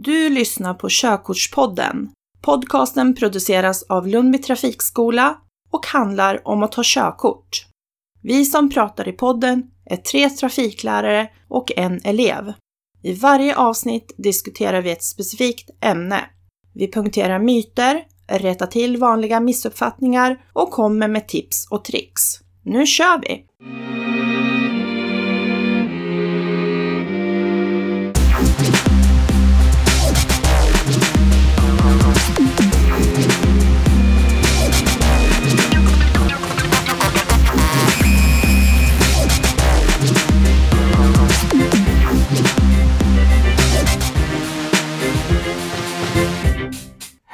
Du lyssnar på Körkortspodden. Podcasten produceras av Lundby Trafikskola och handlar om att ta körkort. Vi som pratar i podden är tre trafiklärare och en elev. I varje avsnitt diskuterar vi ett specifikt ämne. Vi punkterar myter, rättar till vanliga missuppfattningar och kommer med tips och tricks. Nu kör vi!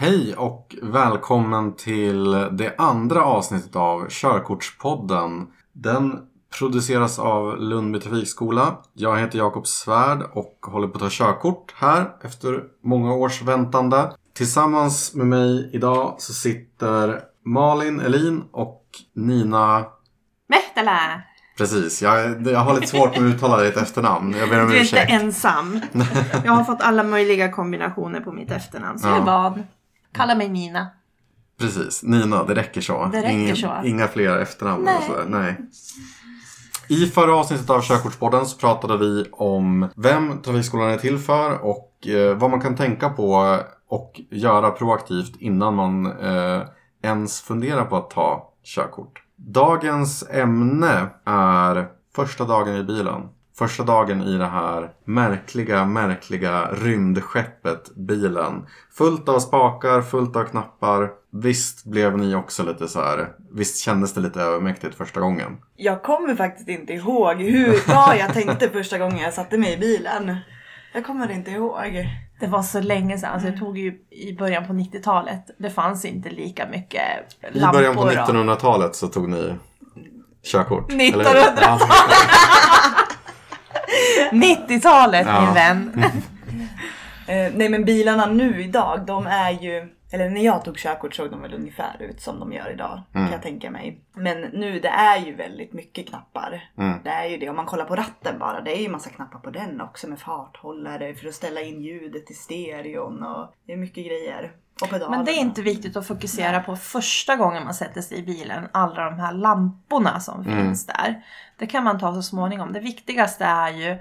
Hej och välkommen till det andra avsnittet av Körkortspodden. Den produceras av Lundby Trafikskola. Jag heter Jakob Svärd och håller på att ta körkort här efter många års väntande. Tillsammans med mig idag så sitter Malin Elin och Nina Mehtälä! Precis, jag, jag har lite svårt med att uttala ditt efternamn. Jag ber om Du är inte ursäkt. ensam. Jag har fått alla möjliga kombinationer på mitt efternamn. Så Ja. jag är van. Kalla mig Nina. Precis, Nina, det räcker så. Det räcker Ingen, så. Inga fler efternamn. Nej. och sådär. Nej. I förra avsnittet av Körkortspodden så pratade vi om vem Trafikskolan är till för och eh, vad man kan tänka på och göra proaktivt innan man eh, ens funderar på att ta körkort. Dagens ämne är första dagen i bilen. Första dagen i det här märkliga, märkliga rymdskeppet bilen. Fullt av spakar, fullt av knappar. Visst blev ni också lite så här. Visst kändes det lite övermäktigt första gången? Jag kommer faktiskt inte ihåg hur, vad jag tänkte första gången jag satte mig i bilen. Jag kommer inte ihåg. Det var så länge sedan. Alltså, det tog ju i början på 90-talet. Det fanns inte lika mycket I lampor. början på och- 1900-talet så tog ni körkort. 1900 eller hur? Ja. 90-talet Ja. min vän. Eh, nej men bilarna nu idag, de är ju, eller när jag tog körkort såg de väl ungefär ut som de gör idag. Mm. Kan jag tänka mig. Men nu det är ju väldigt mycket knappar. Mm. Det är ju det. Om man kollar på ratten bara. Det är ju massa knappar på den också med farthållare för att ställa in ljudet i stereon och det är mycket grejer. Men det är inte viktigt att fokusera på första gången man sätter sig i bilen. Alla de här lamporna som Mm. finns där. Det kan man ta så småningom. Det viktigaste är ju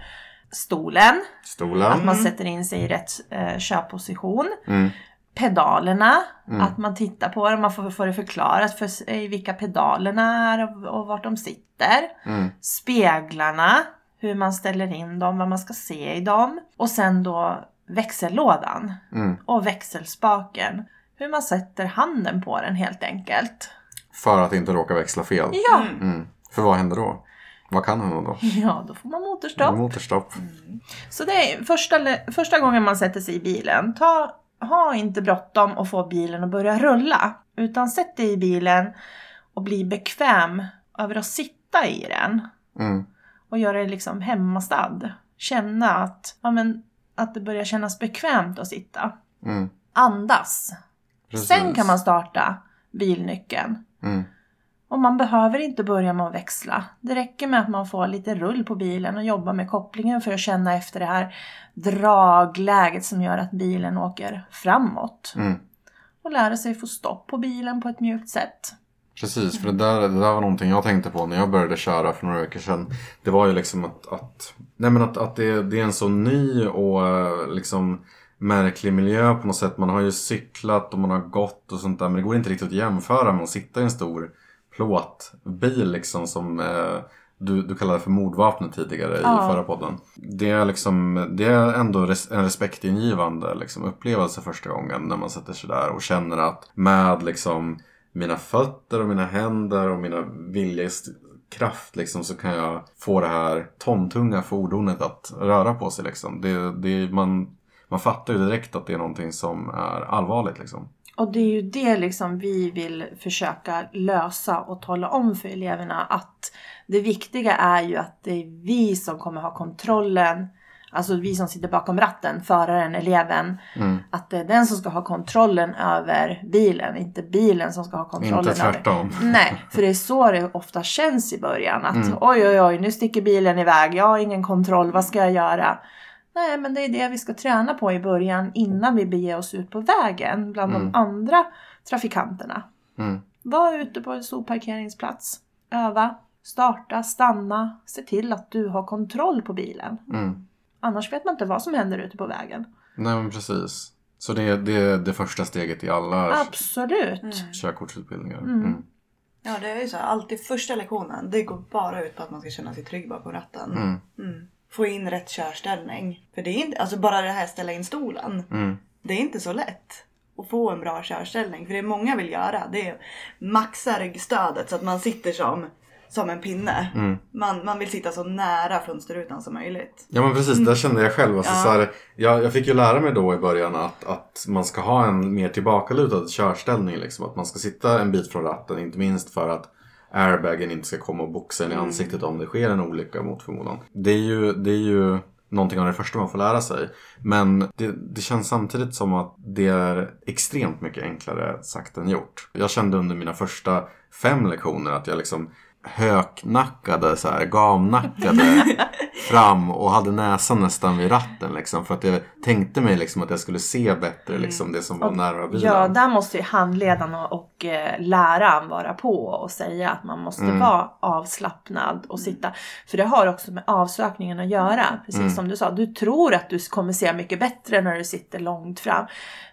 stolen. Stolen. Att man sätter in sig i rätt eh, körposition. Mm. Pedalerna, Mm. att man tittar på det, man får, får det förklarat för sig vilka pedalerna är och, och vart de sitter. Mm. Speglarna, hur man ställer in dem, vad man ska se i dem. Och sen då växellådan Mm. och växelspaken. Hur man sätter handen på den helt enkelt. För att inte råka växla fel. Ja, Mm. Mm. För vad händer då? Vad kan hända då? ja då får man motorstopp. Motorstopp. Så det är första, första gången man sätter sig i bilen. Ta, ha inte bråttom och få bilen att börja rulla. Utan sätt dig i bilen och bli bekväm över att sitta i den. Mm. Och göra dig liksom hemmastad. Känna att, ja, men, att det börjar kännas bekvämt att sitta. Mm. Andas. Precis. Sen kan man starta bilnyckeln. Mm. Och man behöver inte börja med att växla. Det räcker med att man får lite rull på bilen och jobbar med kopplingen för att känna efter det här dragläget som gör att bilen åker framåt. Mm. Och lära sig få stopp på bilen på ett mjukt sätt. Precis, för det där, det där var någonting jag tänkte på när jag började köra för några veckor sedan. Det var ju liksom att, att, nej men att, att det, det är en så ny och eh, liksom märklig miljö på något sätt. Man har ju cyklat och man har gått och sånt där. Men det går inte riktigt att jämföra med att sitta i en stor plåtbil liksom som eh, du, du kallade för mordvapnet tidigare i Ja. förra podden. Det är, liksom, det är ändå res, en respektingivande liksom, upplevelse första gången när man sätter sig där och känner att med liksom mina fötter och mina händer och mina viljekraft liksom, så kan jag få det här tontunga fordonet att röra på sig. Liksom. Det, det, man, man fattar ju direkt att det är någonting som är allvarligt. Liksom. Och det är ju det liksom vi vill försöka lösa och tala om för eleverna att det viktiga är ju att det är vi som kommer ha kontrollen. Alltså vi som sitter bakom ratten, föraren, eleven. Mm. Att det är den som ska ha kontrollen över bilen, inte bilen som ska ha kontrollen Inte över tvärtom. Nej, för det är så det ofta känns i början. Att Mm. oj, oj, oj, nu sticker bilen iväg. Jag har ingen kontroll. Vad ska jag göra? Nej, men det är det vi ska träna på i början innan vi beger oss ut på vägen bland Mm. de andra trafikanterna. Mm. Var ute på en stor parkeringsplats. Öva, starta, stanna. Se till att du har kontroll på bilen. Mm. Annars vet man inte vad som händer ute på vägen. Nej men precis. Så det, det är det första steget i alla Absolut. Mm. körkortsutbildningar. Mm. Mm. Ja, det är ju så. här, Alltid första lektionen, det går bara ut på att man ska känna sig trygg bakom ratten. Mm. Mm. Få in rätt körställning. För det är inte, alltså bara det här ställa in stolen. Mm. Det är inte så lätt att få en bra körställning. För det många vill göra, det är maxa ryggstödet så att man sitter som, som en pinne. Mm. Man, man vill sitta så nära fönsterrutan som möjligt. Ja men precis, där kände jag själv. Alltså, Ja. så här, jag, jag fick ju lära mig då i början att, att man ska ha en mer tillbakalutad körställning. Liksom. Att man ska sitta en bit från ratten, inte minst för att airbagen inte ska komma och boxa en i Mm. ansiktet om det sker en olycka mot förmodan. Det är ju, det är ju någonting av det första man får lära sig. Men det, det känns samtidigt som att det är extremt mycket enklare sagt än gjort. Jag kände under mina första fem lektioner att jag liksom höknackade, så här, gamnackade fram och hade näsan nästan vid ratten. Liksom, för att jag tänkte mig liksom att jag skulle se bättre liksom, det som var Och- nära bilen. Ja, där måste ju handledaren och, och eh, läraren vara på och säga att man måste Mm. vara avslappnad och sitta. För det har också med avsökningen att göra. Precis Mm. som du sa, du tror att du kommer se mycket bättre när du sitter långt fram.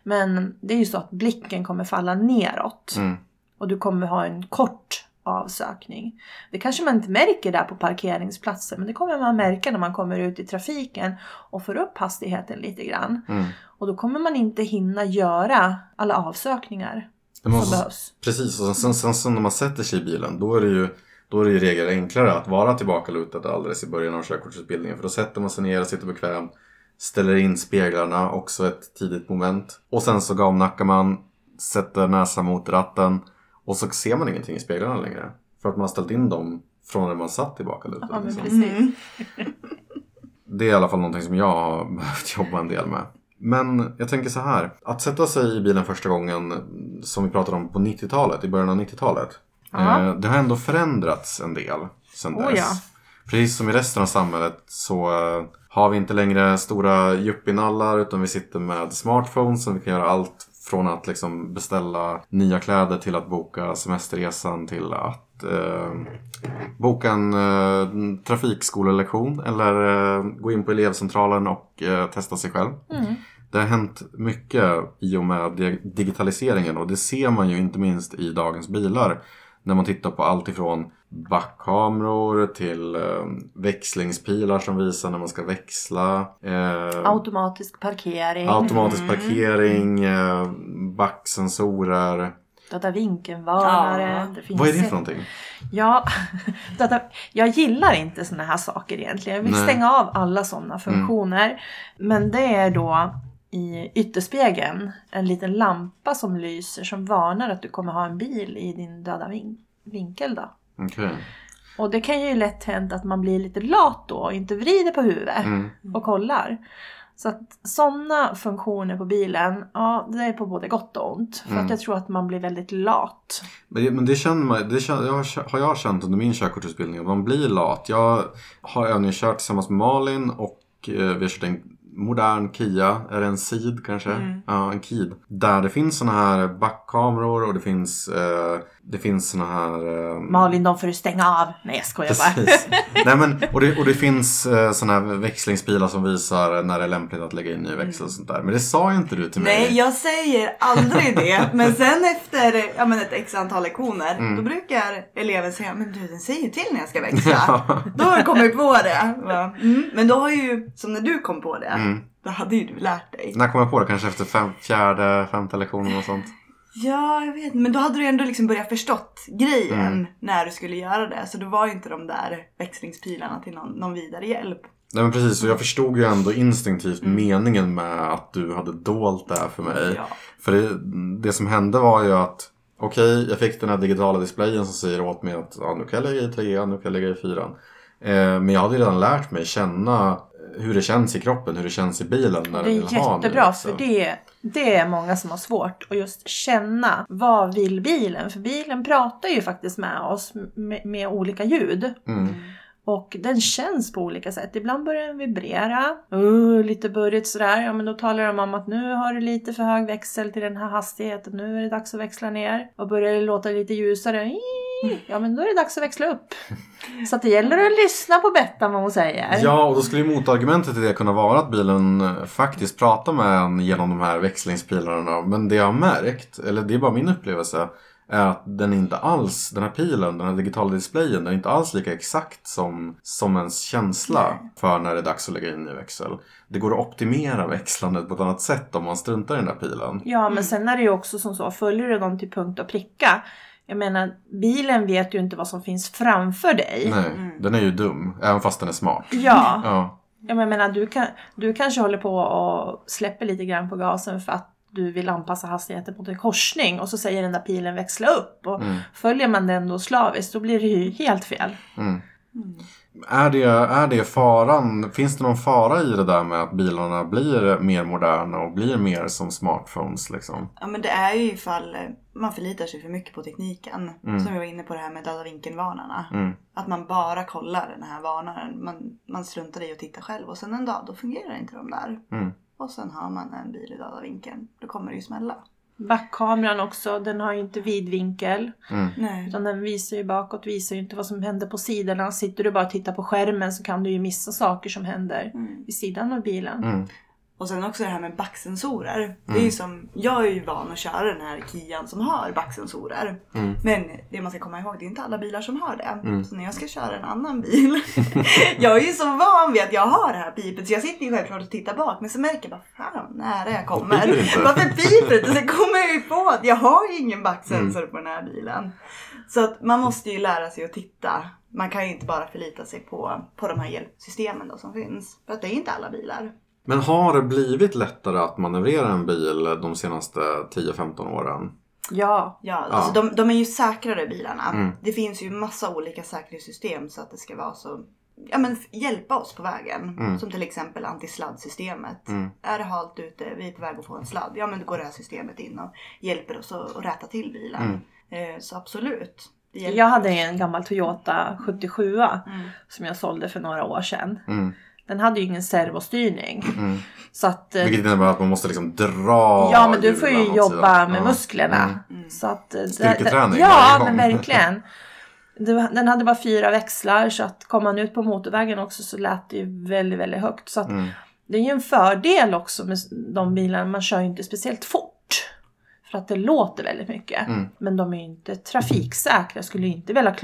Men det är ju så att blicken kommer falla neråt. Mm. Och du kommer ha en kort avsökning. Det kanske man inte märker där på parkeringsplatsen men det kommer man märka när man kommer ut i trafiken och får upp hastigheten lite grann. Mm. Och då kommer man inte hinna göra alla avsökningar Det som behövs. Precis, och sen, sen, sen när man sätter sig i bilen då är det ju då är det i regel enklare att vara tillbakalutad alldeles i början av körkortsutbildningen. För då sätter man sig ner och sitter bekvämt. Ställer in speglarna, också ett tidigt moment. Och sen så gamnackar man, sätter näsan mot ratten. Och så ser man ingenting i speglarna längre. För att man har ställt in dem från när man satt tillbakalutad. Ja, men liksom. Mm. Det är i alla fall någonting som jag har behövt jobba en del med. Men jag tänker så här. Att sätta sig i bilen första gången, som vi pratade om på 90-talet, i början av 90-talet. Ja. Eh, det har ändå förändrats en del sen Oh, dess. ja. Precis som i resten av samhället så eh, har vi inte längre stora yuppie-nallar utan vi sitter med smartphones som vi kan göra allt från att liksom beställa nya kläder till att boka semesterresan till att eh, boka en eh, trafikskolelektion eller eh, gå in på elevcentralen och eh, testa sig själv. Mm. Det har hänt mycket i och med di- digitaliseringen och det ser man ju inte minst i dagens bilar. När man tittar på allt ifrån backkameror till eh, växlingspilar som visar när man ska växla. Eh, Automatisk parkering. automatisk Mm. parkering, eh, backsensorer. Data vinkelvarnare. Ja. Vad är det för någonting? Ja, data, jag gillar inte såna här saker egentligen. Jag vill Nej. stänga av alla sådana funktioner. Men det är då i ytterspegeln en liten lampa som lyser som varnar att du kommer ha en bil i din döda vin- vinkel. Då. Okej. Och det kan ju lätt hända att man blir lite lat då och inte vrider på huvudet Mm. och kollar. Så att sådana funktioner på bilen, ja det är på både gott och ont. För Mm. att jag tror att man blir väldigt lat. Men det, men det känner man, det känner, jag har, har jag känt under min körkortsutbildning. att Man blir lat. Jag har övningskört tillsammans med Malin och eh, vi har kört en modern Kia. Är det en Ceed kanske? Mm. Ja, en Kid. Där det finns såna här backkameror och det finns, eh, det finns såna här... Eh, Malin, de får du stänga av. Nej jag skojar bara. Nej, men, och, det, och det finns eh, såna här växlingspilar som visar när det är lämpligt att lägga in ny växel och sånt där. Men det sa ju inte du till mig. Nej, jag säger aldrig det. Men sen efter ja, men ett x antal lektioner, Mm. då brukar eleven säga Men du, den säger ju till när jag ska växla. Då har du kommit på det. Mm. Men då har ju, som när du kom på det, Mm. då hade ju du lärt dig. När kom jag på det? Kanske efter fem, fjärde, femte lektionen och sånt. Ja, jag vet. Men då hade du ändå liksom börjat förstått grejen Mm. när du skulle göra det. Så då var ju inte de där växlingspilarna till någon, någon vidare hjälp. Nej men precis, och jag förstod ju ändå instinktivt meningen med att du hade dolt det här för mig. Ja. För det, det som hände var ju att Okej, jag fick den här digitala displayen som säger åt mig att ja, nu kan jag lägga i trean, nu kan jag lägga i fyran. Eh, men jag hade ju redan lärt mig känna hur det känns i kroppen, hur det känns i bilen när Det den är vill ha jättebra nu, för liksom. det, det är många som har svårt att just känna vad vill bilen? För bilen pratar ju faktiskt med oss med, med olika ljud. Mm. Och den känns på olika sätt. Ibland börjar den vibrera. Uh, lite burrigt sådär. Ja men då talar de om att nu har du lite för hög växel till den här hastigheten. Nu är det dags att växla ner. Och börjar det låta lite ljusare. Ja men då är det dags att växla upp. Så det gäller att lyssna på Bettan vad hon säger. Ja, och då skulle ju motargumentet till det kunna vara att bilen eh, faktiskt pratar med en genom de här växlingspilarna. Men det jag har märkt, eller det är bara min upplevelse, är att den inte alls, den här pilen, den här digitala displayen, den är inte alls lika exakt som, som ens känsla för när det är dags att lägga in ny växel. Det går att optimera växlandet på ett annat sätt om man struntar i den där pilen. Ja, men sen är det ju också som så, följer du dem till punkt och pricka. Jag menar, bilen vet ju inte vad som finns framför dig. Nej, den är ju dum, även fast den är smart. Ja, Ja, jag menar du, kan, du kanske håller på och släpper lite grann på gasen för att du vill anpassa hastigheten mot en korsning och så säger den där pilen växla upp. Och Mm. Följer man den då slaviskt då blir det ju helt fel. Mm. Är, det, är det faran, finns det någon fara i det där med att bilarna blir mer moderna och blir mer som smartphones liksom? Ja men det är ju ifall eh, man förlitar sig för mycket på tekniken. Mm. Som vi var inne på det här med döda vinkelvarnarna. Mm. Att man bara kollar den här varnaren. Man, man struntar i att titta själv och sen en dag då fungerar inte de där. Mm. Och sen har man en bil i döda vinkeln. Då kommer det ju smälla. Backkameran också, den har ju inte vidvinkel. Mm. Nej. Utan den visar ju bakåt, visar ju inte vad som händer på sidorna. Sitter du bara och tittar på skärmen så kan du ju missa saker som händer Mm. vid sidan av bilen. Mm. Och sen också det här med backsensorer. Det är ju som, jag är ju van att köra den här Kian som har backsensorer. Mm. Men det man ska komma ihåg, det är inte alla bilar som har det. Mm. Så när jag ska köra en annan bil. jag är ju så van vid att jag har det här pipet så jag sitter ju självklart och tittar bak. Men så märker jag bara fan nära jag kommer. Varför piper det? Sen kommer jag ju på att jag har ju ingen backsensor Mm. på den här bilen. Så att man måste ju lära sig att titta. Man kan ju inte bara förlita sig på, på de här hjälpsystemen då som finns. För att det är inte alla bilar. Men har det blivit lättare att manövrera en bil de senaste 10-15 åren? Ja, Ja, alltså de, de är ju säkrare bilarna. Mm. Det finns ju massa olika säkerhetssystem så att det ska vara så Ja men hjälpa oss på vägen. Mm. Som till exempel antisladdsystemet. Mm. Är det halt ute, vi är på väg att få en sladd. Ja men då går det här systemet in och hjälper oss att, att rätta till bilen. Mm. Eh, så absolut. Jag hade en gammal Toyota 77 Mm. som jag sålde för några år sedan. Den hade ju ingen servostyrning. Mm. Så att, eh, Vilket innebär att man måste liksom dra ja men du får ju jobba med Ja. musklerna. Mm. Mm. Så att, eh, Styrketräning Ja men verkligen. Den hade bara fyra växlar så att kom man ut på motorvägen också så lät det ju väldigt, väldigt högt. Så att Mm. det är ju en fördel också med de bilarna. Man kör ju inte speciellt fort. För att det låter väldigt mycket. Mm. Men de är ju inte trafiksäkra. Jag skulle ju inte vilja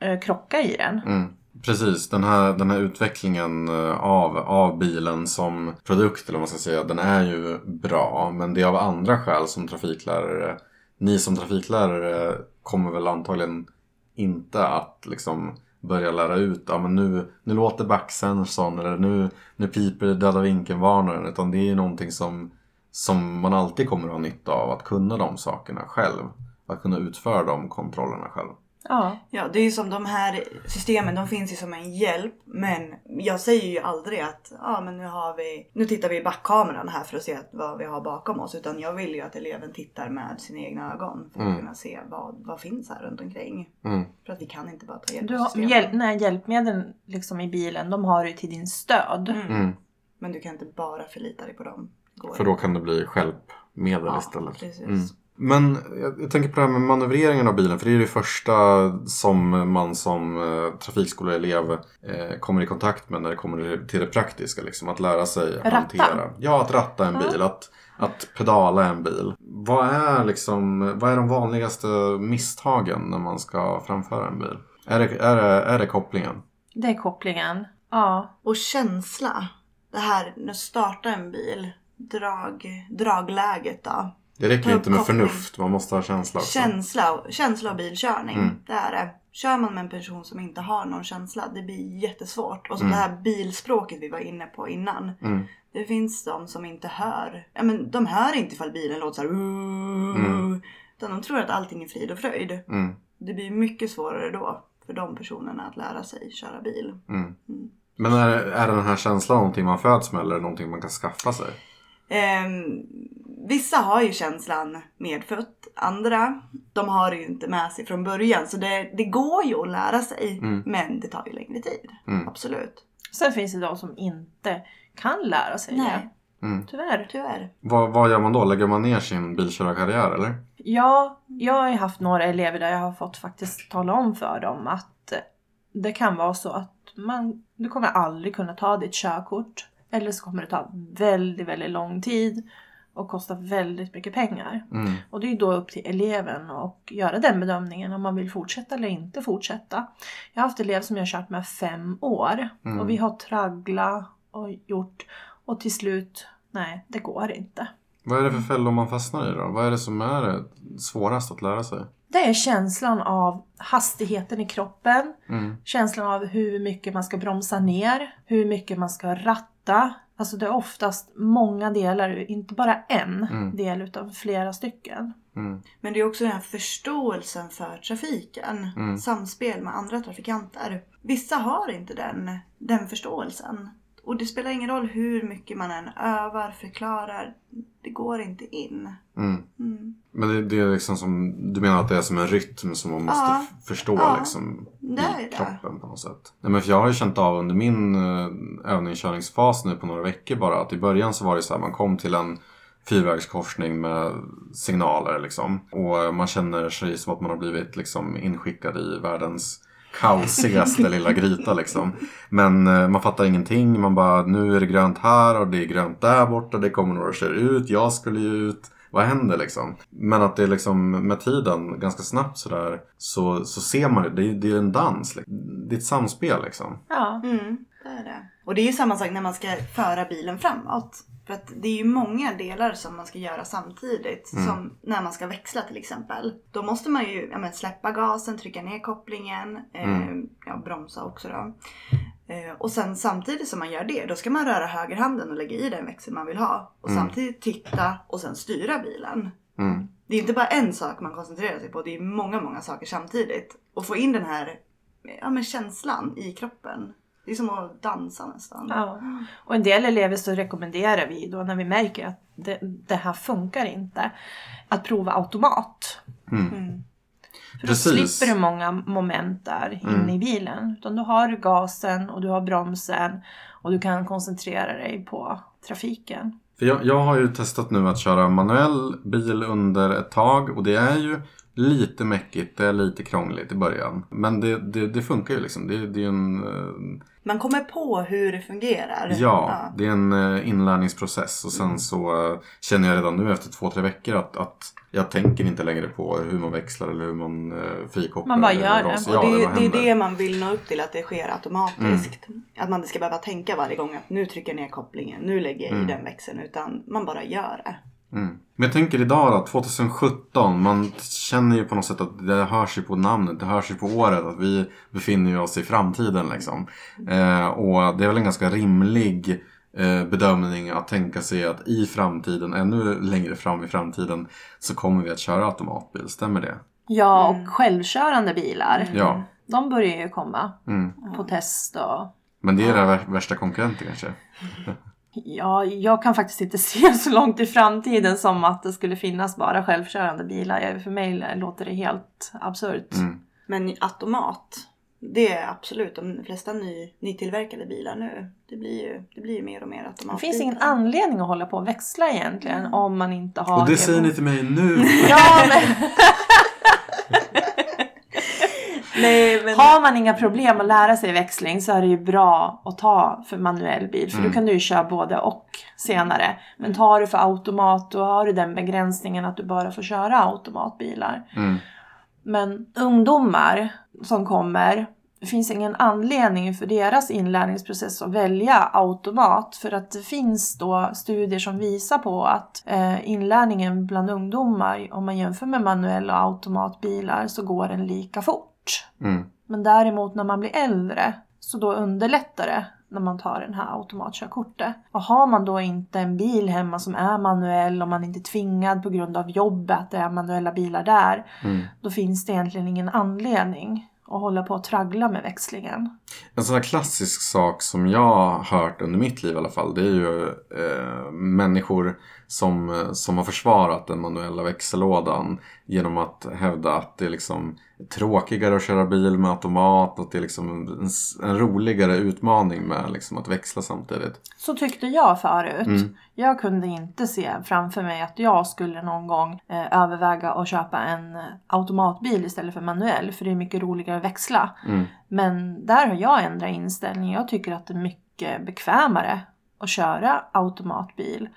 eh, krocka i den. Mm. Precis, den här, den här utvecklingen eh, av, av bilen som produkt, eller vad man ska säga, den är ju bra. Men det är av andra skäl som trafiklärare. Ni som trafiklärare kommer väl antagligen inte att liksom börja lära ut, ja men nu, nu låter backsensorn eller nu, nu piper döda vinkelvarnaren. Utan det är ju någonting som, som man alltid kommer att ha nytta av, att kunna de sakerna själv. Att kunna utföra de kontrollerna själv. Ja. Ja, det är ju som de här systemen, de finns ju som en hjälp. Men jag säger ju aldrig att ja, men nu, har vi, nu tittar vi i backkameran här för att se vad vi har bakom oss. Utan jag vill ju att eleven tittar med sina egna ögon för att Mm. kunna se vad, vad finns här runt omkring. Mm. För att vi kan inte bara ta hjälp Du av har, systemen. hjälp, nej, hjälpmedlen liksom i bilen, de har du till din stöd. Mm. Mm. Men du kan inte bara förlita dig på dem. Går För då kan det bli hjälpmedel Ja, istället. precis. Men jag, jag tänker på det här med manövreringen av bilen. För det är det första som man som eh, trafikskoleelev eh, kommer i kontakt med när det kommer till det praktiska. Liksom, att lära sig Ratta? hantera. Ja, att ratta en Ja. bil. Att, att pedala en bil. Vad är, liksom, vad är de vanligaste misstagen när man ska framföra en bil? Är det, är det, är det kopplingen? Det är kopplingen. Ja. Och känsla. Det här när du startar en bil. Drag, dragläget då. Det räcker inte med förnuft, man måste ha känsla också. Känsla, känsla av bilkörning. Mm. Det är det. Kör man med en person som inte har någon känsla, det blir jättesvårt. Och så Mm. det här bilspråket vi var inne på innan. Mm. Det finns de som inte hör. Ja, men de hör inte ifall bilen låter så här. Mm. Utan de tror att allting är frid och fröjd. Mm. Det blir mycket svårare då för de personerna att lära sig köra bil. Mm. Mm. Men är, är den här känslan någonting man föds med eller någonting man kan skaffa sig? Ehm, vissa har ju känslan medfött. andra, de har det ju inte med sig från början. Så det, det går ju att lära sig. Mm. Men det tar ju längre tid. Mm. Absolut. Sen finns det de som inte kan lära sig Nej. det. Mm. Tyvärr. Tyvärr. Vad, vad gör man då? Lägger man ner sin bilkörarkarriär eller? Ja, jag har ju haft några elever där jag har fått faktiskt tala om för dem att det kan vara så att man, du kommer aldrig kunna ta ditt körkort. Eller så kommer det ta väldigt, väldigt lång tid och kosta väldigt mycket pengar. Mm. Och det är då upp till eleven att göra den bedömningen om man vill fortsätta eller inte fortsätta. Jag har haft elever som jag har kört med fem år Mm. och vi har tragglat och gjort och till slut, nej det går inte. Vad är det för fällor man fastnar i då? Vad är det som är det svårast att lära sig? Det är känslan av hastigheten i kroppen, Mm. känslan av hur mycket man ska bromsa ner, hur mycket man ska ratta. Alltså det är oftast många delar, inte bara en Mm. del utan flera stycken. Mm. Men det är också den här förståelsen för trafiken. Mm. Samspel med andra trafikanter. Vissa har inte den, den förståelsen. Och det spelar ingen roll hur mycket man än övar, förklarar. Det går inte in. Mm. Mm. Men det, det är liksom som, du menar att det är som en rytm som man måste Ja. förstå Ja. liksom i det. kroppen på något sätt. Nej, men för jag har ju känt av under min uh, övningskörningsfas nu på några veckor bara att i början så var det så här man kom till en fyrvägskorsning med signaler liksom. Och man känner sig som att man har blivit liksom inskickad i världens kaosigaste lilla gryta liksom. Men eh, man fattar ingenting. Man bara, nu är det grönt här och det är grönt där borta. Det kommer några kör ut. Jag skulle ju ut. Vad händer liksom? Men att det är liksom med tiden, ganska snabbt sådär, så, så ser man det. Det är, det är en dans. Liksom. Det är ett samspel liksom. Ja, Mm, det är det. Och det är ju samma sak när man ska föra bilen framåt. För att det är ju många delar som man ska göra samtidigt. Mm. Som när man ska växla till exempel. Då måste man ju ja, släppa gasen, trycka ner kopplingen, eh, Mm. ja, bromsa också då. Eh, och sen samtidigt som man gör det, då ska man röra högerhanden och lägga i den växel man vill ha. Och Mm. samtidigt titta och sen styra bilen. Mm. Det är inte bara en sak man koncentrerar sig på, det är många, många saker samtidigt. Och få in den här ja, men känslan i kroppen. Det är som att dansa nästan. ja. Och en del elever så rekommenderar vi då när vi märker att det, det här funkar inte. Att prova automat. Mm. Mm. För Precis. då slipper du många moment där inne Mm. i bilen. Utan då har du gasen och du har bromsen och du kan koncentrera dig på trafiken. För jag, jag har ju testat nu att köra manuell bil under ett tag och det är ju lite mäckigt, det är lite krångligt i början. Men det, det, det funkar ju liksom. Det, det är en, eh, Man kommer på hur det fungerar. ja, det är en eh, inlärningsprocess och sen så eh, känner jag redan nu efter två, tre veckor att, att jag tänker inte längre på hur man växlar eller hur man frikopplar. Man bara gör det. Och Ja, det, är- det är det man vill nå upp till, att det sker automatiskt. Mm. Att man inte ska behöva tänka varje gång att nu trycker jag ner kopplingen, nu lägger jag Mm. i den växeln. Utan man bara gör det. Mm. Men jag tänker idag då, 2017, man känner ju på något sätt att det hörs ju på namnet, det hörs ju på året att vi befinner oss i framtiden liksom. Eh, och det är väl en ganska rimlig eh, bedömning att tänka sig att i framtiden, ännu längre fram i framtiden, så kommer vi att köra automatbil, stämmer det? Ja, Mm. och självkörande bilar. Ja. De börjar ju komma Mm. på test och Men det är det vär- värsta konkurrenten kanske? Ja, jag kan faktiskt inte se så långt i framtiden som att det skulle finnas bara självkörande bilar. Jag- För mig låter det helt absurt. Mm. Men automat, det är absolut de flesta ny, nytillverkade bilar nu. Det blir ju, det blir ju mer och mer Det automatbilar. finns ingen anledning att hålla på och växla egentligen Mm. om man inte har... Och det säger ni till mig nu! Ja, men Nej, men... har man inga problem att lära sig växling så är det ju bra att ta för manuell bil. För Mm. då kan du ju köra både och senare. Men tar du för automat då har du den begränsningen att du bara får köra automatbilar. Mm. Men ungdomar som kommer, det finns ingen anledning för deras inlärningsprocess att välja automat. För att det finns då studier som visar på att eh, inlärningen bland ungdomar, om man jämför med manuell och automatbilar, så går den lika fort. Mm. Men däremot när man blir äldre så då underlättar det när man tar den här automatkörkortet. Och har man då inte en bil hemma som är manuell och man inte är tvingad på grund av jobbet att det är manuella bilar där. Mm. Då finns det egentligen ingen anledning att hålla på och traggla med växlingen. En sån här klassisk sak som jag har hört under mitt liv i alla fall. Det är ju eh, människor som, eh, som har försvarat den manuella växellådan genom att hävda att det är liksom tråkigare att köra bil med automat, att det är liksom en, en roligare utmaning med liksom att växla samtidigt. Så tyckte jag förut. Mm. Jag kunde inte se framför mig att jag skulle någon gång eh, överväga att köpa en eh, automatbil istället för manuell. För det är mycket roligare att växla. Mm. Men där har jag ändrat inställning. Jag tycker att det är mycket bekvämare att köra automatbil.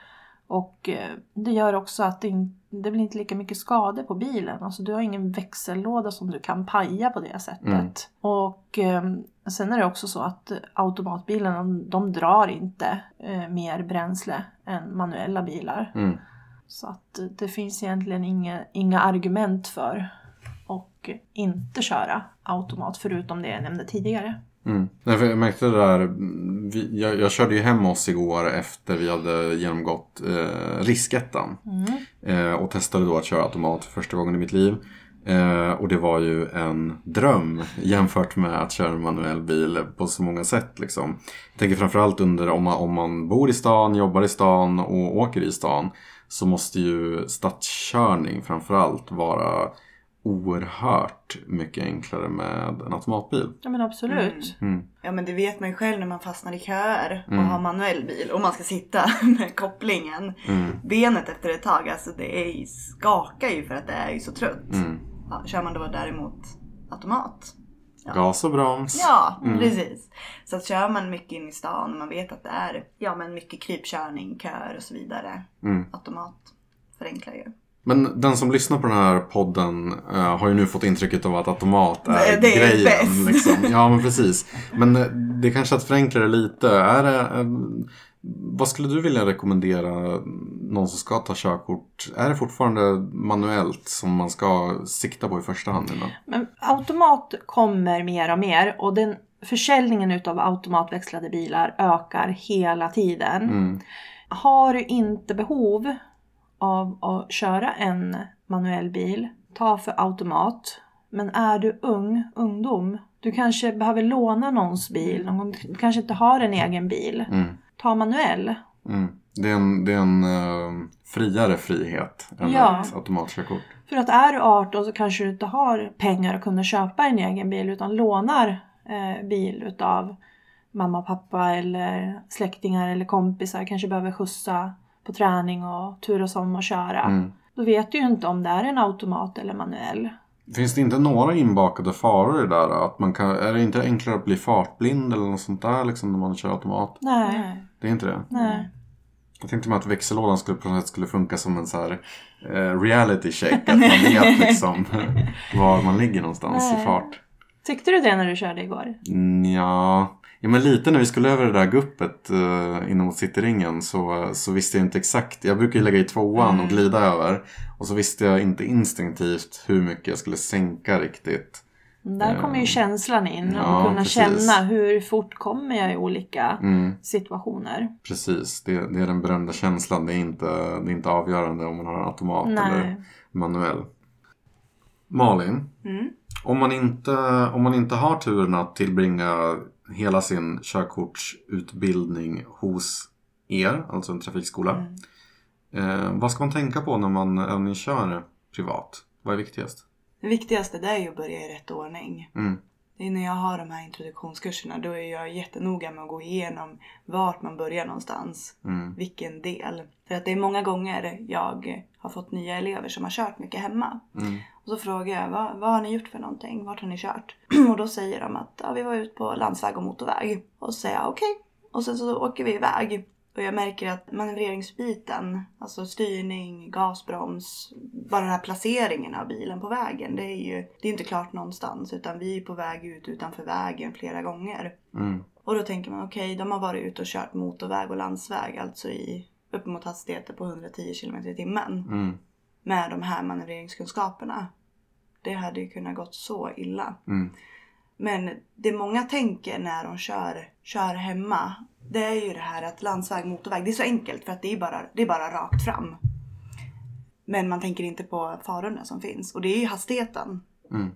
Och eh, det gör också att det, det blir inte lika mycket skador på bilen. Alltså du har ingen växellåda som du kan paja på det sättet. Mm. Och eh, sen är det också så att automatbilarna de, de drar inte eh, mer bränsle än manuella bilar. Mm. Så att eh, det finns egentligen inga, inga argument för att inte köra automat förutom det jag nämnde tidigare. Mm. Nej, för jag märkte det där, mm, vi, jag, jag körde ju hem oss igår efter vi hade genomgått eh, riskettan. Eh, och testade då att köra automat för första gången i mitt liv. Eh, och det var ju en dröm jämfört med att köra en manuell bil på så många sätt. Liksom. Jag tänker framförallt under om man, om man bor i stan, jobbar i stan och åker i stan. Så måste ju stadskörning framförallt vara oerhört mycket enklare med en automatbil. Ja men absolut. Mm. Ja men det vet man ju själv när man fastnar i köer och Mm. har manuell bil och man ska sitta med kopplingen. Mm. Benet efter ett tag, alltså det är, skakar ju för att det är ju så trött. Mm. Ja, kör man då däremot automat. Ja. Gas och broms. Ja, Mm. precis. Så att kör man mycket in i stan och man vet att det är ja, men mycket krypkörning, köer och så vidare. Mm. Automat förenklar ju. Men den som lyssnar på den här podden eh, har ju nu fått intrycket av att automat är, Nej, det är grejen. bäst. Liksom. Ja, men precis. Men eh, det är kanske att förenkla det lite. Är det, eh, vad skulle du vilja rekommendera någon som ska ta körkort? Är det fortfarande manuellt som man ska sikta på i första hand? Innan? Men automat kommer mer och mer och den försäljningen utav automatväxlade bilar ökar hela tiden. Mm. Har du inte behov av att köra en manuell bil, ta för automat. Men är du ung, ungdom, du kanske behöver låna någons bil, någon, du kanske inte har en egen bil. Mm. Ta manuell. Mm. Det är en, det är en eh, friare frihet än Ja. ett automatkörkort. För att är du 18 så kanske du inte har pengar att kunna köpa en egen bil utan lånar eh, bil utav mamma pappa eller släktingar eller kompisar. Kanske behöver skjutsa på träning och turas om att köra. Mm. Då vet du ju inte om det är en automat eller manuell. Finns det inte några inbakade faror i det där? Att man kan, är det inte enklare att bli fartblind eller något sånt där liksom, när man kör automat? Nej, Det är inte det? nej. Jag tänkte mig att växellådan skulle, på något sätt skulle funka som en så här, eh, reality check. Att man vet liksom var man ligger någonstans i Nej. fart. Tyckte du det när du körde igår? Ja, ja men lite när vi skulle över det där guppet eh, inom cityringen så, så visste jag inte exakt. Jag brukar ju lägga i tvåan och glida över. Och så visste jag inte instinktivt hur mycket jag skulle sänka riktigt. Där kommer ju känslan in och Ja, kunna precis. känna hur fort kommer jag i olika Mm, situationer. precis, det, det är den berömda känslan. Det är, inte, det är inte avgörande om man har en automat eller Nej. manuell. Malin, Mm. om man, inte, om man inte har turen att tillbringa hela sin körkortsutbildning hos er, alltså en trafikskola. Eh, vad ska man tänka på när man övningskör privat? Vad är viktigast? Det viktigaste det är ju att börja i rätt ordning. Mm. Det är när jag har de här introduktionskurserna då är jag jättenoga med att gå igenom vart man börjar någonstans. Mm. Vilken del. För att det är många gånger jag har fått nya elever som har kört mycket hemma. Mm. Och så frågar jag vad, vad har ni gjort för någonting? Vart har ni kört? och då säger de att ja, vi var ute på landsväg och motorväg. Och så säger jag okej. Och sen så åker vi iväg. Och jag märker att manövreringsbiten, alltså styrning, gasbroms, bara den här placeringen av bilen på vägen. Det är ju det är inte klart någonstans utan vi är på väg ut utanför vägen flera gånger. Mm. Och då tänker man okej, de har varit ute och kört motorväg och landsväg, alltså i uppemot hastigheter på 110 km i timmen Mm. med de här manövreringskunskaperna. Det hade ju kunnat gått så illa. Mm. Men det många tänker när de kör, kör hemma, det är ju det här att landsväg, motorväg, det är så enkelt för att det är bara, det är bara rakt fram. Men man tänker inte på farorna som finns och det är ju hastigheten. Mm.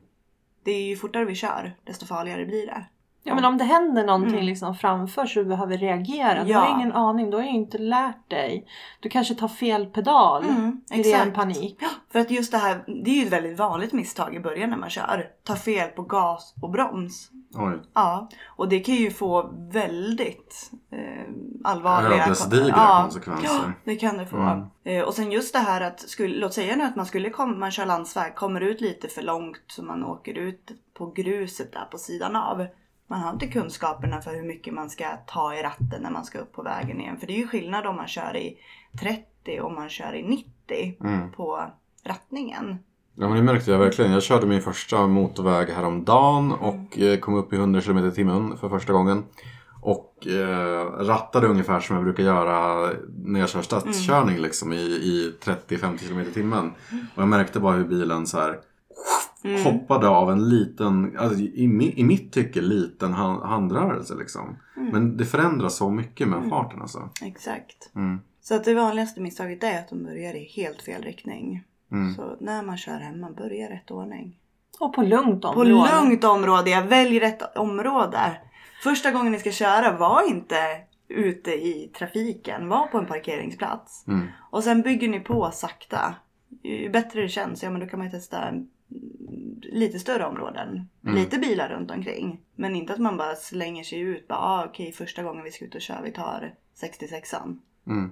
Det är ju fortare vi kör, desto farligare blir det. Ja men om det händer någonting Mm. liksom framför så du behöver reagera. Du Ja. har ingen aning, du har ju inte lärt dig. Du kanske tar fel pedal Mm, i ren exakt. panik. För att just det här, det är ju ett väldigt vanligt misstag i början när man kör. Ta fel på gas och broms. Oj. Ja, och det kan ju få väldigt eh, allvarliga Ödesdigra Ja, konsekvenser. det kan det få. Mm. Eh, och sen just det här att, skulle, låt säga nu att man skulle komma, man kör landsväg, kommer ut lite för långt så man åker ut på gruset där på sidan av. Man har inte kunskaperna för hur mycket man ska ta i ratten när man ska upp på vägen igen. För det är ju skillnad om man kör i 30 och man kör i 90 Mm. på rattningen. Ja men det märkte jag verkligen. Jag körde min första motorväg häromdagen och eh, kom upp i 100 km i timmen för första gången. Och eh, rattade ungefär som jag brukar göra när jag kör stadskörning liksom i, i 30-50 km i timmen. Och jag märkte bara hur bilen så här Mm. hoppade av en liten, alltså i, i mitt tycke liten hand, handrörelse liksom. Mm. Men det förändras så mycket med farten alltså. Exakt. Mm. Så att det vanligaste misstaget är att de börjar i helt fel riktning. Mm. Så när man kör hemma, börja i rätt ordning. Och på lugnt På område. lugnt område, jag välj rätt område. Första gången ni ska köra, var inte ute i trafiken. Var på en parkeringsplats. Mm. Och sen bygger ni på sakta. Ju bättre det känns, ja men då kan man ju testa mm, lite större områden. Mm. Lite bilar runt omkring. Men inte att man bara slänger sig ut. Bara, ah, okej första gången vi ska ut och köra, vi tar 66an. Mm.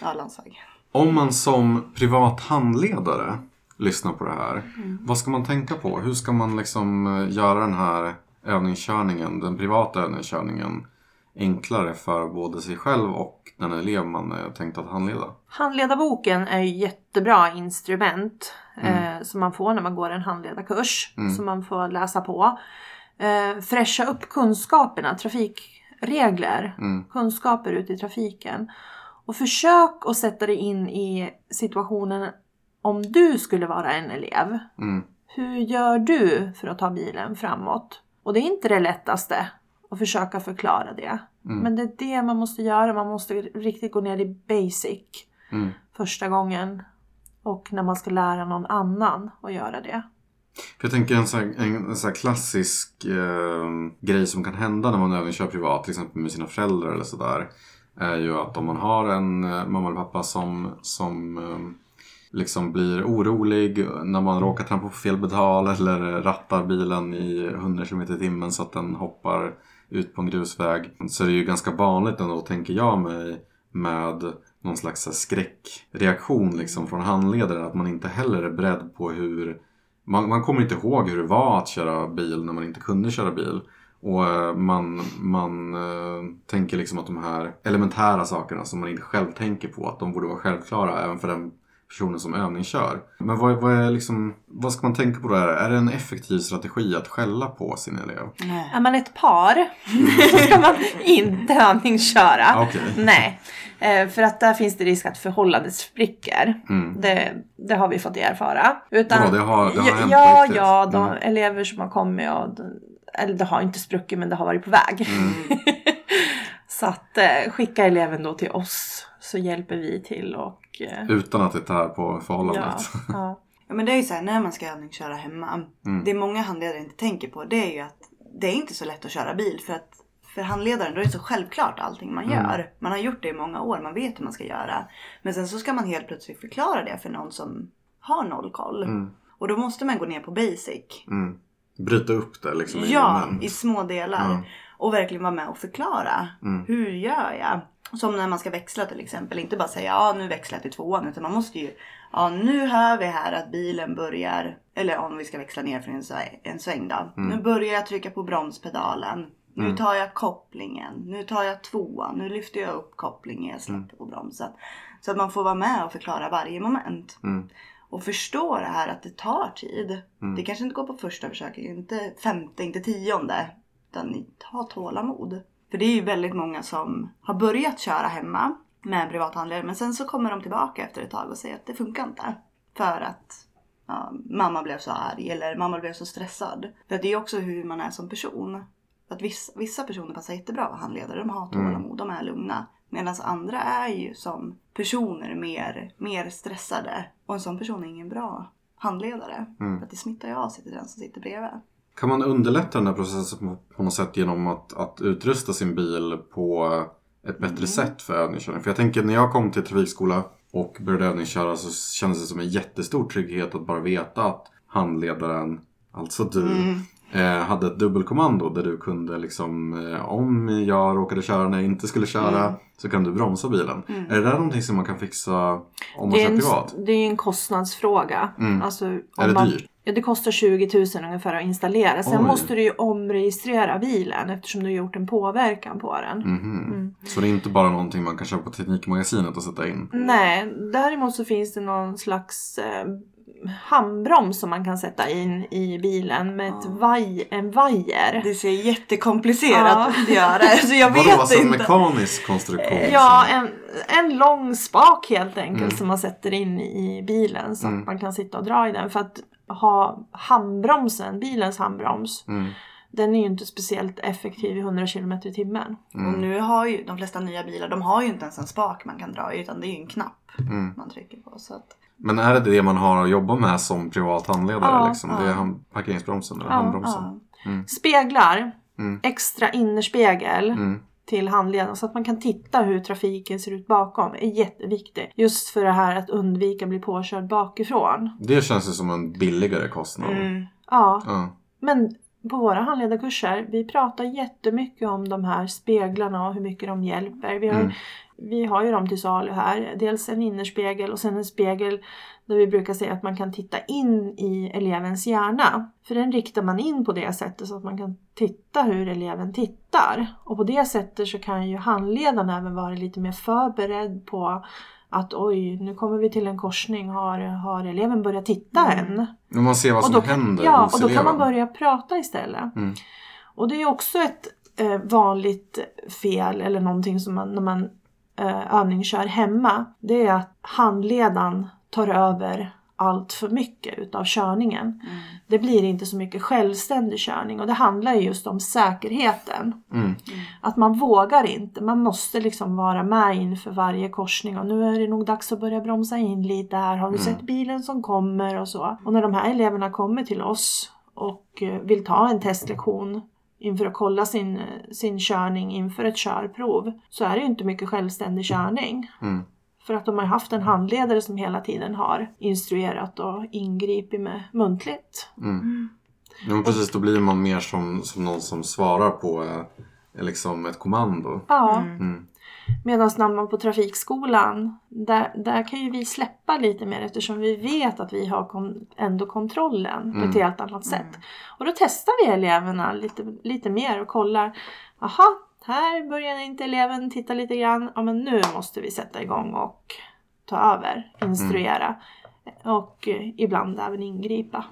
Ja, landsväg. Om man som privat handledare lyssnar på det här. Mm. Vad ska man tänka på? Hur ska man liksom eh, göra den här övningskörningen, den privata övningskörningen enklare för både sig själv och den elev man är tänkt att handleda? Handledarboken är ju jättebra instrument eh, som man får när man går en handledarkurs. Mm. Som man får läsa på. Eh, fräscha upp kunskaperna, trafikregler, Mm. kunskaper ute i trafiken. Och försök att sätta dig in i situationen om du skulle vara en elev. Mm. Hur gör du för att ta bilen framåt? Och det är inte det lättaste att försöka förklara det. Mm. Men det är det man måste göra. Man måste riktigt gå ner i basic Mm. första gången. Och när man ska lära någon annan att göra det. För jag tänker en sån här, en, sån klassisk eh, grej som kan hända när man även kör privat, till exempel med sina föräldrar eller sådär. Är ju att om man har en eh, mamma eller pappa som, som eh, liksom blir orolig när man råkar trampa på fel pedal eller rattar bilen i 100 km i timmen så att den hoppar ut på en grusväg. Så är det ju ganska vanligt ändå, tänker jag mig, med någon slags skräckreaktion liksom från handledaren. Att man inte heller är beredd på hur man, man kommer inte ihåg hur det var att köra bil när man inte kunde köra bil. Och eh, man, man eh, tänker liksom att de här elementära sakerna som man inte själv tänker på, att de borde vara självklara även för den personen som övningskör. Men vad, vad, är liksom, vad ska man tänka på då? Är, är det en effektiv strategi att skälla på sin elev? Nej. Är man ett par så ska man inte övningsköra. Okej. Nej, eh, för att där finns det risk att förhållandet spricker. Mm. Det, det har vi fått erfara. Utan, Vadå, det har- det har ja, hänt Ja, riktigt? ja de Mm. elever som har kommit och eller det har inte spruckit men det har varit på väg. Mm. så att eh, skicka eleven då till oss så hjälper vi till och eh, Utan att det tär på ja, förhållandet. ja. Ja men det är ju så här när man ska övningsköra hemma. Mm. Det många handledare inte tänker på det är ju att det är inte så lätt att köra bil för att för handledaren då är det så självklart allting man Mm. gör. Man har gjort det i många år, man vet hur man ska göra. Men sen så ska man helt plötsligt förklara det för någon som har noll koll. Mm. Och då måste man gå ner på basic. Mm. Bryta upp det liksom i Ja, i små delar. Och verkligen vara med och förklara. Mm. Hur gör jag? Som när man ska växla till exempel. Inte bara säga ja nu växlar jag till tvåan. Utan man måste ju. Ja nu hör vi här att bilen börjar. Eller om vi ska växla ner från en, sväng- en sväng då. Mm. Nu börjar jag trycka på bromspedalen. Nu Mm. tar jag kopplingen. Nu tar jag tvåan. Nu lyfter jag upp kopplingen. Jag släpper Mm. på bromsen. Så att man får vara med och förklara varje moment. Mm. Och förstå det här att det tar tid. Mm. Det kanske inte går på första försöket, inte femte, inte tionde. Utan ni har tålamod. För det är ju väldigt många som har börjat köra hemma med en privathandlare. Men sen så kommer de tillbaka efter ett tag och säger att det funkar inte. För att ja, mamma blev så arg eller mamma blev så stressad. För att det är också hur man är som person. Att vissa, vissa personer passar jättebra att vara handledare. De har tålamod, de är lugna. Medan andra är ju som personer mer, mer stressade. Och en sån person är ingen bra handledare. Mm. För att det smittar ju av sig till den som sitter bredvid. Kan man underlätta den här processen på, något sätt genom att, att utrusta sin bil på ett bättre Mm. sätt för övningskörning? För jag tänker när jag kom till trafikskola och började övningsköra så kändes det som en jättestor trygghet att bara veta att handledaren, alltså du, Mm. eh, hade ett dubbelkommando där du kunde liksom eh, om jag råkade köra när jag inte skulle köra Mm. så kan du bromsa bilen. Är det där någonting som man kan fixa om man kör privat? det är en kostnadsfråga. Mm. Alltså, Är det man, dyrt? Ja, det kostar 20 000 ungefär att installera. Sen Oj. måste du ju omregistrera bilen eftersom du har gjort en påverkan på den. Mhm. Mm. Så det är inte bara någonting man kan köpa på Teknikmagasinet och sätta in? Nej, däremot så finns det någon slags eh, handbroms som man kan sätta in i bilen med ett Ja. vaj, en vajer. Det ser jättekomplicerat Ja. ut att göra. Så jag Vadå, vet alltså en inte. mekanisk konstruktion? Ja, som- en, en lång spak helt enkelt Mm. som man sätter in i bilen så Mm. att man kan sitta och dra i den. För att ha handbromsen, bilens handbroms, Mm. den är ju inte speciellt effektiv i 100 km i timmen. Och Mm. nu har ju de flesta nya bilar, de har ju inte ens en spak man kan dra i utan det är ju en knapp Mm. man trycker på. Så att, Men är det det man har att jobba med som privat handledare? Ja, liksom? ja. Det är hand- parkeringsbromsen eller Ja, handbromsen? ja. Speglar, Mm. extra innerspegel Mm. Till handledaren så att man kan titta hur trafiken ser ut bakom är jätteviktigt. Just för det här att undvika att bli påkörd bakifrån. Det känns ju som en billigare kostnad. Mm. Ja, Ja. men på våra handledarkurser, vi pratar jättemycket om de här speglarna och hur mycket de hjälper. Vi har, Mm. vi har ju dem till salu här. Dels en innerspegel och sen en spegel där vi brukar säga att man kan titta in i elevens hjärna. För den riktar man in på det sättet så att man kan titta hur eleven tittar. Och på det sättet så kan ju handledaren även vara lite mer förberedd på att oj, nu kommer vi till en korsning. Har, har eleven börjat titta Mm. än? Men man ser vad som då, händer Ja, och då kan man börja prata istället. Mm. Och det är också ett eh, vanligt fel eller någonting som man när man eh, övningskör hemma. Det är att handledaren tar över allt för mycket utav körningen. Mm. Det blir inte så mycket självständig körning och det handlar ju just om säkerheten. Mm. Att man vågar inte, man måste liksom vara med inför varje korsning och nu är det nog dags att börja bromsa in lite här. Har du Mm. sett bilen som kommer och så. Och när de här eleverna kommer till oss och eh, vill ta en testlektion inför att kolla sin, eh, sin körning inför ett körprov så är det ju inte mycket självständig körning. Mm. För att de har haft en handledare som hela tiden har instruerat och ingripit med muntligt. Mm. Ja, men precis, då blir man mer som, som någon som svarar på eh, liksom ett kommando. Ja. Mm. Mm. Medan när man på trafikskolan, där, där kan ju vi släppa lite mer eftersom vi vet att vi har kon, ändå kontrollen på Mm. ett helt annat sätt. Mm. Och då testar vi eleverna lite, lite mer och kollar. Aha, här börjar inte eleven titta lite grann. Ja men nu måste vi sätta igång och ta över, instruera. Och eh, ibland även ingripa.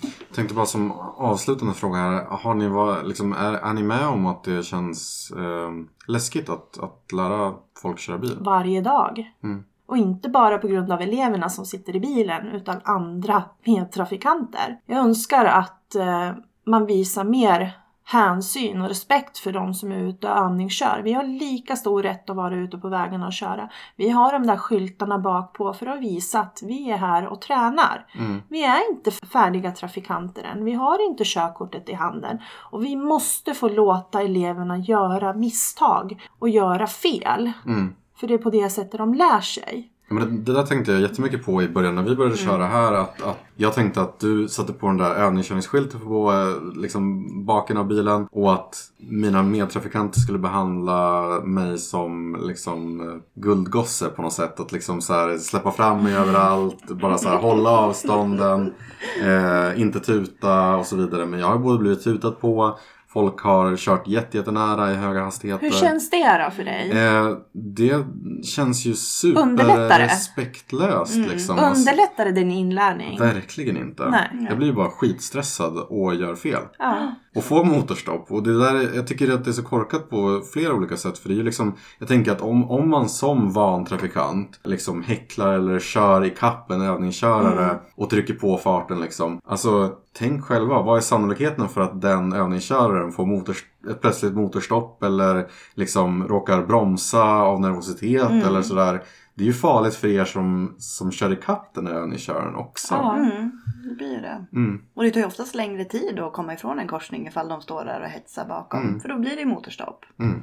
Jag tänkte bara som avslutande fråga här. Har ni var, liksom, är, är ni med om att det känns eh, läskigt att, att lära folk köra bil? Varje dag. Mm. Och inte bara på grund av eleverna som sitter i bilen utan andra medtrafikanter. Jag önskar att eh, man visar mer hänsyn och respekt för de som är ute och övningskör. Vi har lika stor rätt att vara ute på vägarna och köra. Vi har de där skyltarna bak på för att visa att vi är här och tränar. Mm. Vi är inte färdiga trafikanter än. Vi har inte körkortet i handen. Och vi måste få låta eleverna göra misstag och göra fel. Mm. För det är på det sättet de lär sig. Men det, det där tänkte jag jättemycket på i början när vi började köra här. Att, att jag tänkte att du satte på den där övningskörningsskylten på eh, liksom, baken av bilen. Och att mina medtrafikanter skulle behandla mig som liksom, eh, guldgosse på något sätt. Att liksom så här, släppa fram mig överallt. Bara så här, hålla avstånden. Eh, inte tuta och så vidare. Men jag har både blivit tutat på. Folk har kört jätte, jättenära i höga hastigheter. Hur känns det då för dig? Eh, det känns ju superrespektlöst Mm. liksom. Alltså, Underlättar det din inlärning? verkligen inte. Nej. Jag blir bara skitstressad och gör fel. Ja. Och får motorstopp. Och det där, jag tycker att det är så korkat på flera olika sätt. För det är liksom, jag tänker att om, om man som van trafikant liksom häcklar eller kör i kapp en övningskörare Mm. och trycker på farten liksom. Alltså, tänk själva. Vad är sannolikheten för att den övningsköraren får motors, ett plötsligt motorstopp eller liksom råkar bromsa av nervositet Mm. eller sådär. det är ju farligt för er som, som kör ikapp den här övningsköraren också. Ja. Mm, det blir det. Mm. Och det tar ju oftast längre tid att komma ifrån en korsning ifall de står där och hetsar bakom. Mm. För då blir det motorstopp. Mm.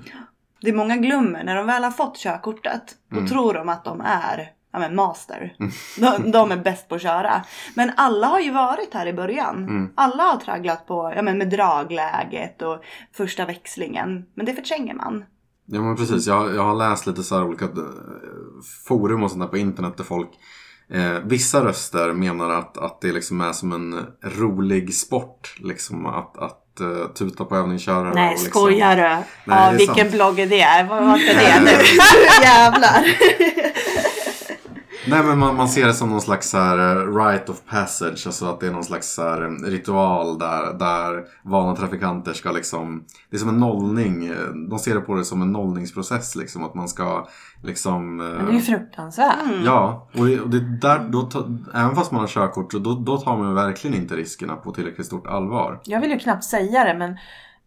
Det är många glömmer när de väl har fått körkortet. Då Mm. tror de att de är ja, men master. De, de är bäst på att köra. Men alla har ju varit här i början. Mm. Alla har tragglat på ja, men med dragläget och första växlingen. Men det förtränger man. Ja men precis, jag, jag har läst lite så här olika eh, forum och sånt där på internet där folk eh, Vissa röster menar att, att det liksom är som en rolig sport. Liksom att, att eh, tuta på övningskörare. Nej, liksom, skojar du? Nej, Ja, det är vilken sant. blogg är det? Vad var inte det nu? Jävlar! Nej men man, man ser det som någon slags så här eh, rite of passage. Alltså att det är någon slags så här eh, ritual där, där vana trafikanter ska liksom. Det är som en nollning. De ser det på det som en nollningsprocess liksom. Att man ska liksom. eh, Men det är ju fruktansvärt. Mm. Ja, och det, och det där, då, även fast man har körkort så då, då tar man verkligen inte riskerna på tillräckligt stort allvar. Jag vill ju knappt säga det men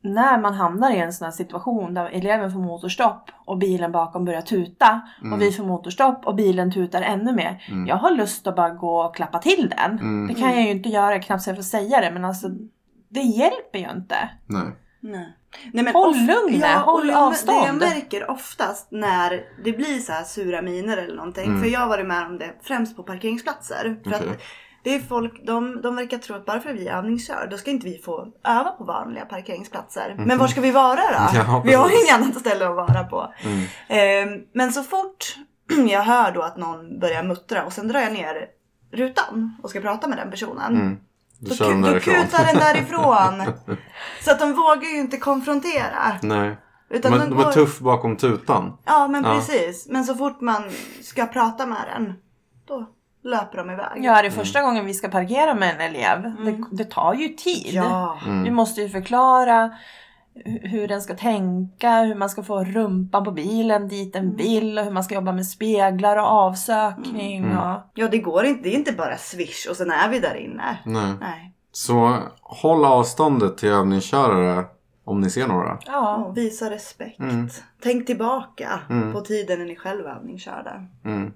när man hamnar i en sån här situation där eleven får motorstopp och bilen bakom börjar tuta Mm. och vi får motorstopp och bilen tutar ännu mer. Mm. Jag har lust att bara gå och klappa till den. Mm. Det kan jag ju inte göra, knappt så jag får säga det men alltså det hjälper ju inte. Nej. Nej. Nej, men Håll lugnet, ja, håll och Det avstånd. jag märker oftast när det blir så här sura miner eller någonting. Mm. För jag har varit med om det främst på parkeringsplatser. För Okej. att det är folk, de, de verkar tro att bara för att vi övningskör, då ska inte vi få öva på vanliga parkeringsplatser. Men var ska vi vara då? Mhm. Ja, vi har inget annat ställe att vara på. Mm. Ehm, men så fort jag hör då att någon börjar muttra och sen drar jag ner rutan och ska prata med den personen. Mm. Då Då, då kutar den därifrån. så att de vågar ju inte konfrontera. Nej. Utan De, är- de de är går- tuff bakom tutan. Ja men Ja. precis. Men så fort man ska prata med den. Då löper de iväg. Ja, det är första gången vi ska parkera med en elev. Mm. Det, det tar ju tid. Ja. Mm. Vi måste ju förklara hu- hur den ska tänka, hur man ska få rumpan på bilen dit den vill och hur man ska jobba med speglar och avsökning. Mm. Och... Ja det går inte. Det är inte bara swish och sen är vi där inne. Nej. Nej. Så håll avståndet till övningskörare om ni ser några. Ja. Och visa respekt. Mm. Tänk tillbaka Mm. på tiden när ni själva övningskörde. Mm.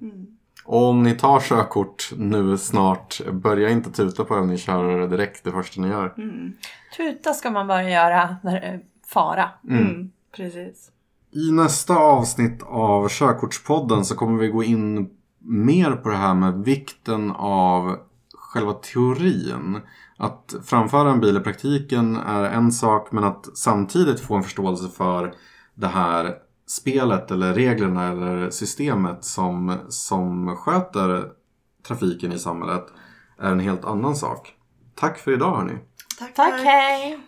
Och om ni tar körkort nu snart, börja inte tuta på övningskörare direkt det första ni gör. Mm. Tuta ska man bara göra när det är fara. Mm. Mm. Precis. I nästa avsnitt av Körkortspodden så kommer vi gå in mer på det här med vikten av själva teorin. Att framföra en bil i praktiken är en sak men att samtidigt få en förståelse för det här spelet eller reglerna eller systemet som, som sköter trafiken i samhället är en helt annan sak. Tack för idag hörni. Tack. Tack, hej!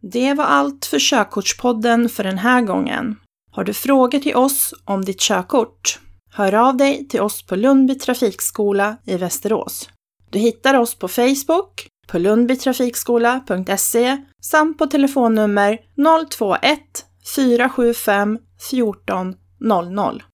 Det var allt för Körkortspodden för den här gången. Har du frågor till oss om ditt körkort? Hör av dig till oss på Lundby trafikskola i Västerås. Du hittar oss på Facebook, på lundbytrafikskola.se samt på telefonnummer 021 475 14 00.